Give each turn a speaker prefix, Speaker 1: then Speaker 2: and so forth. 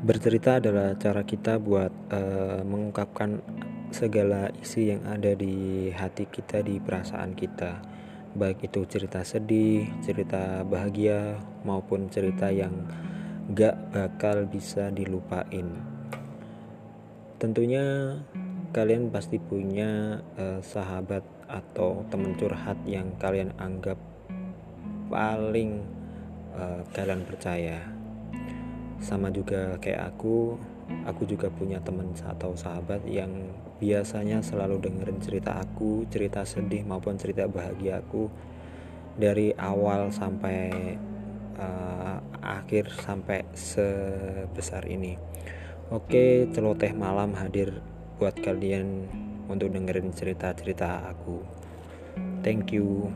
Speaker 1: Bercerita adalah cara kita buat uh, mengungkapkan segala isi yang ada di hati kita, di perasaan kita, baik itu cerita sedih, cerita bahagia, maupun cerita yang gak bakal bisa dilupain. Tentunya kalian pasti punya uh, sahabat atau teman curhat yang kalian anggap paling uh, kalian percaya sama juga kayak aku aku juga punya teman atau sahabat yang biasanya selalu dengerin cerita aku cerita sedih maupun cerita bahagia aku. Dari awal sampai uh, akhir sampai sebesar ini. Oke celoteh malam hadir buat kalian untuk dengerin cerita-cerita aku. Thank you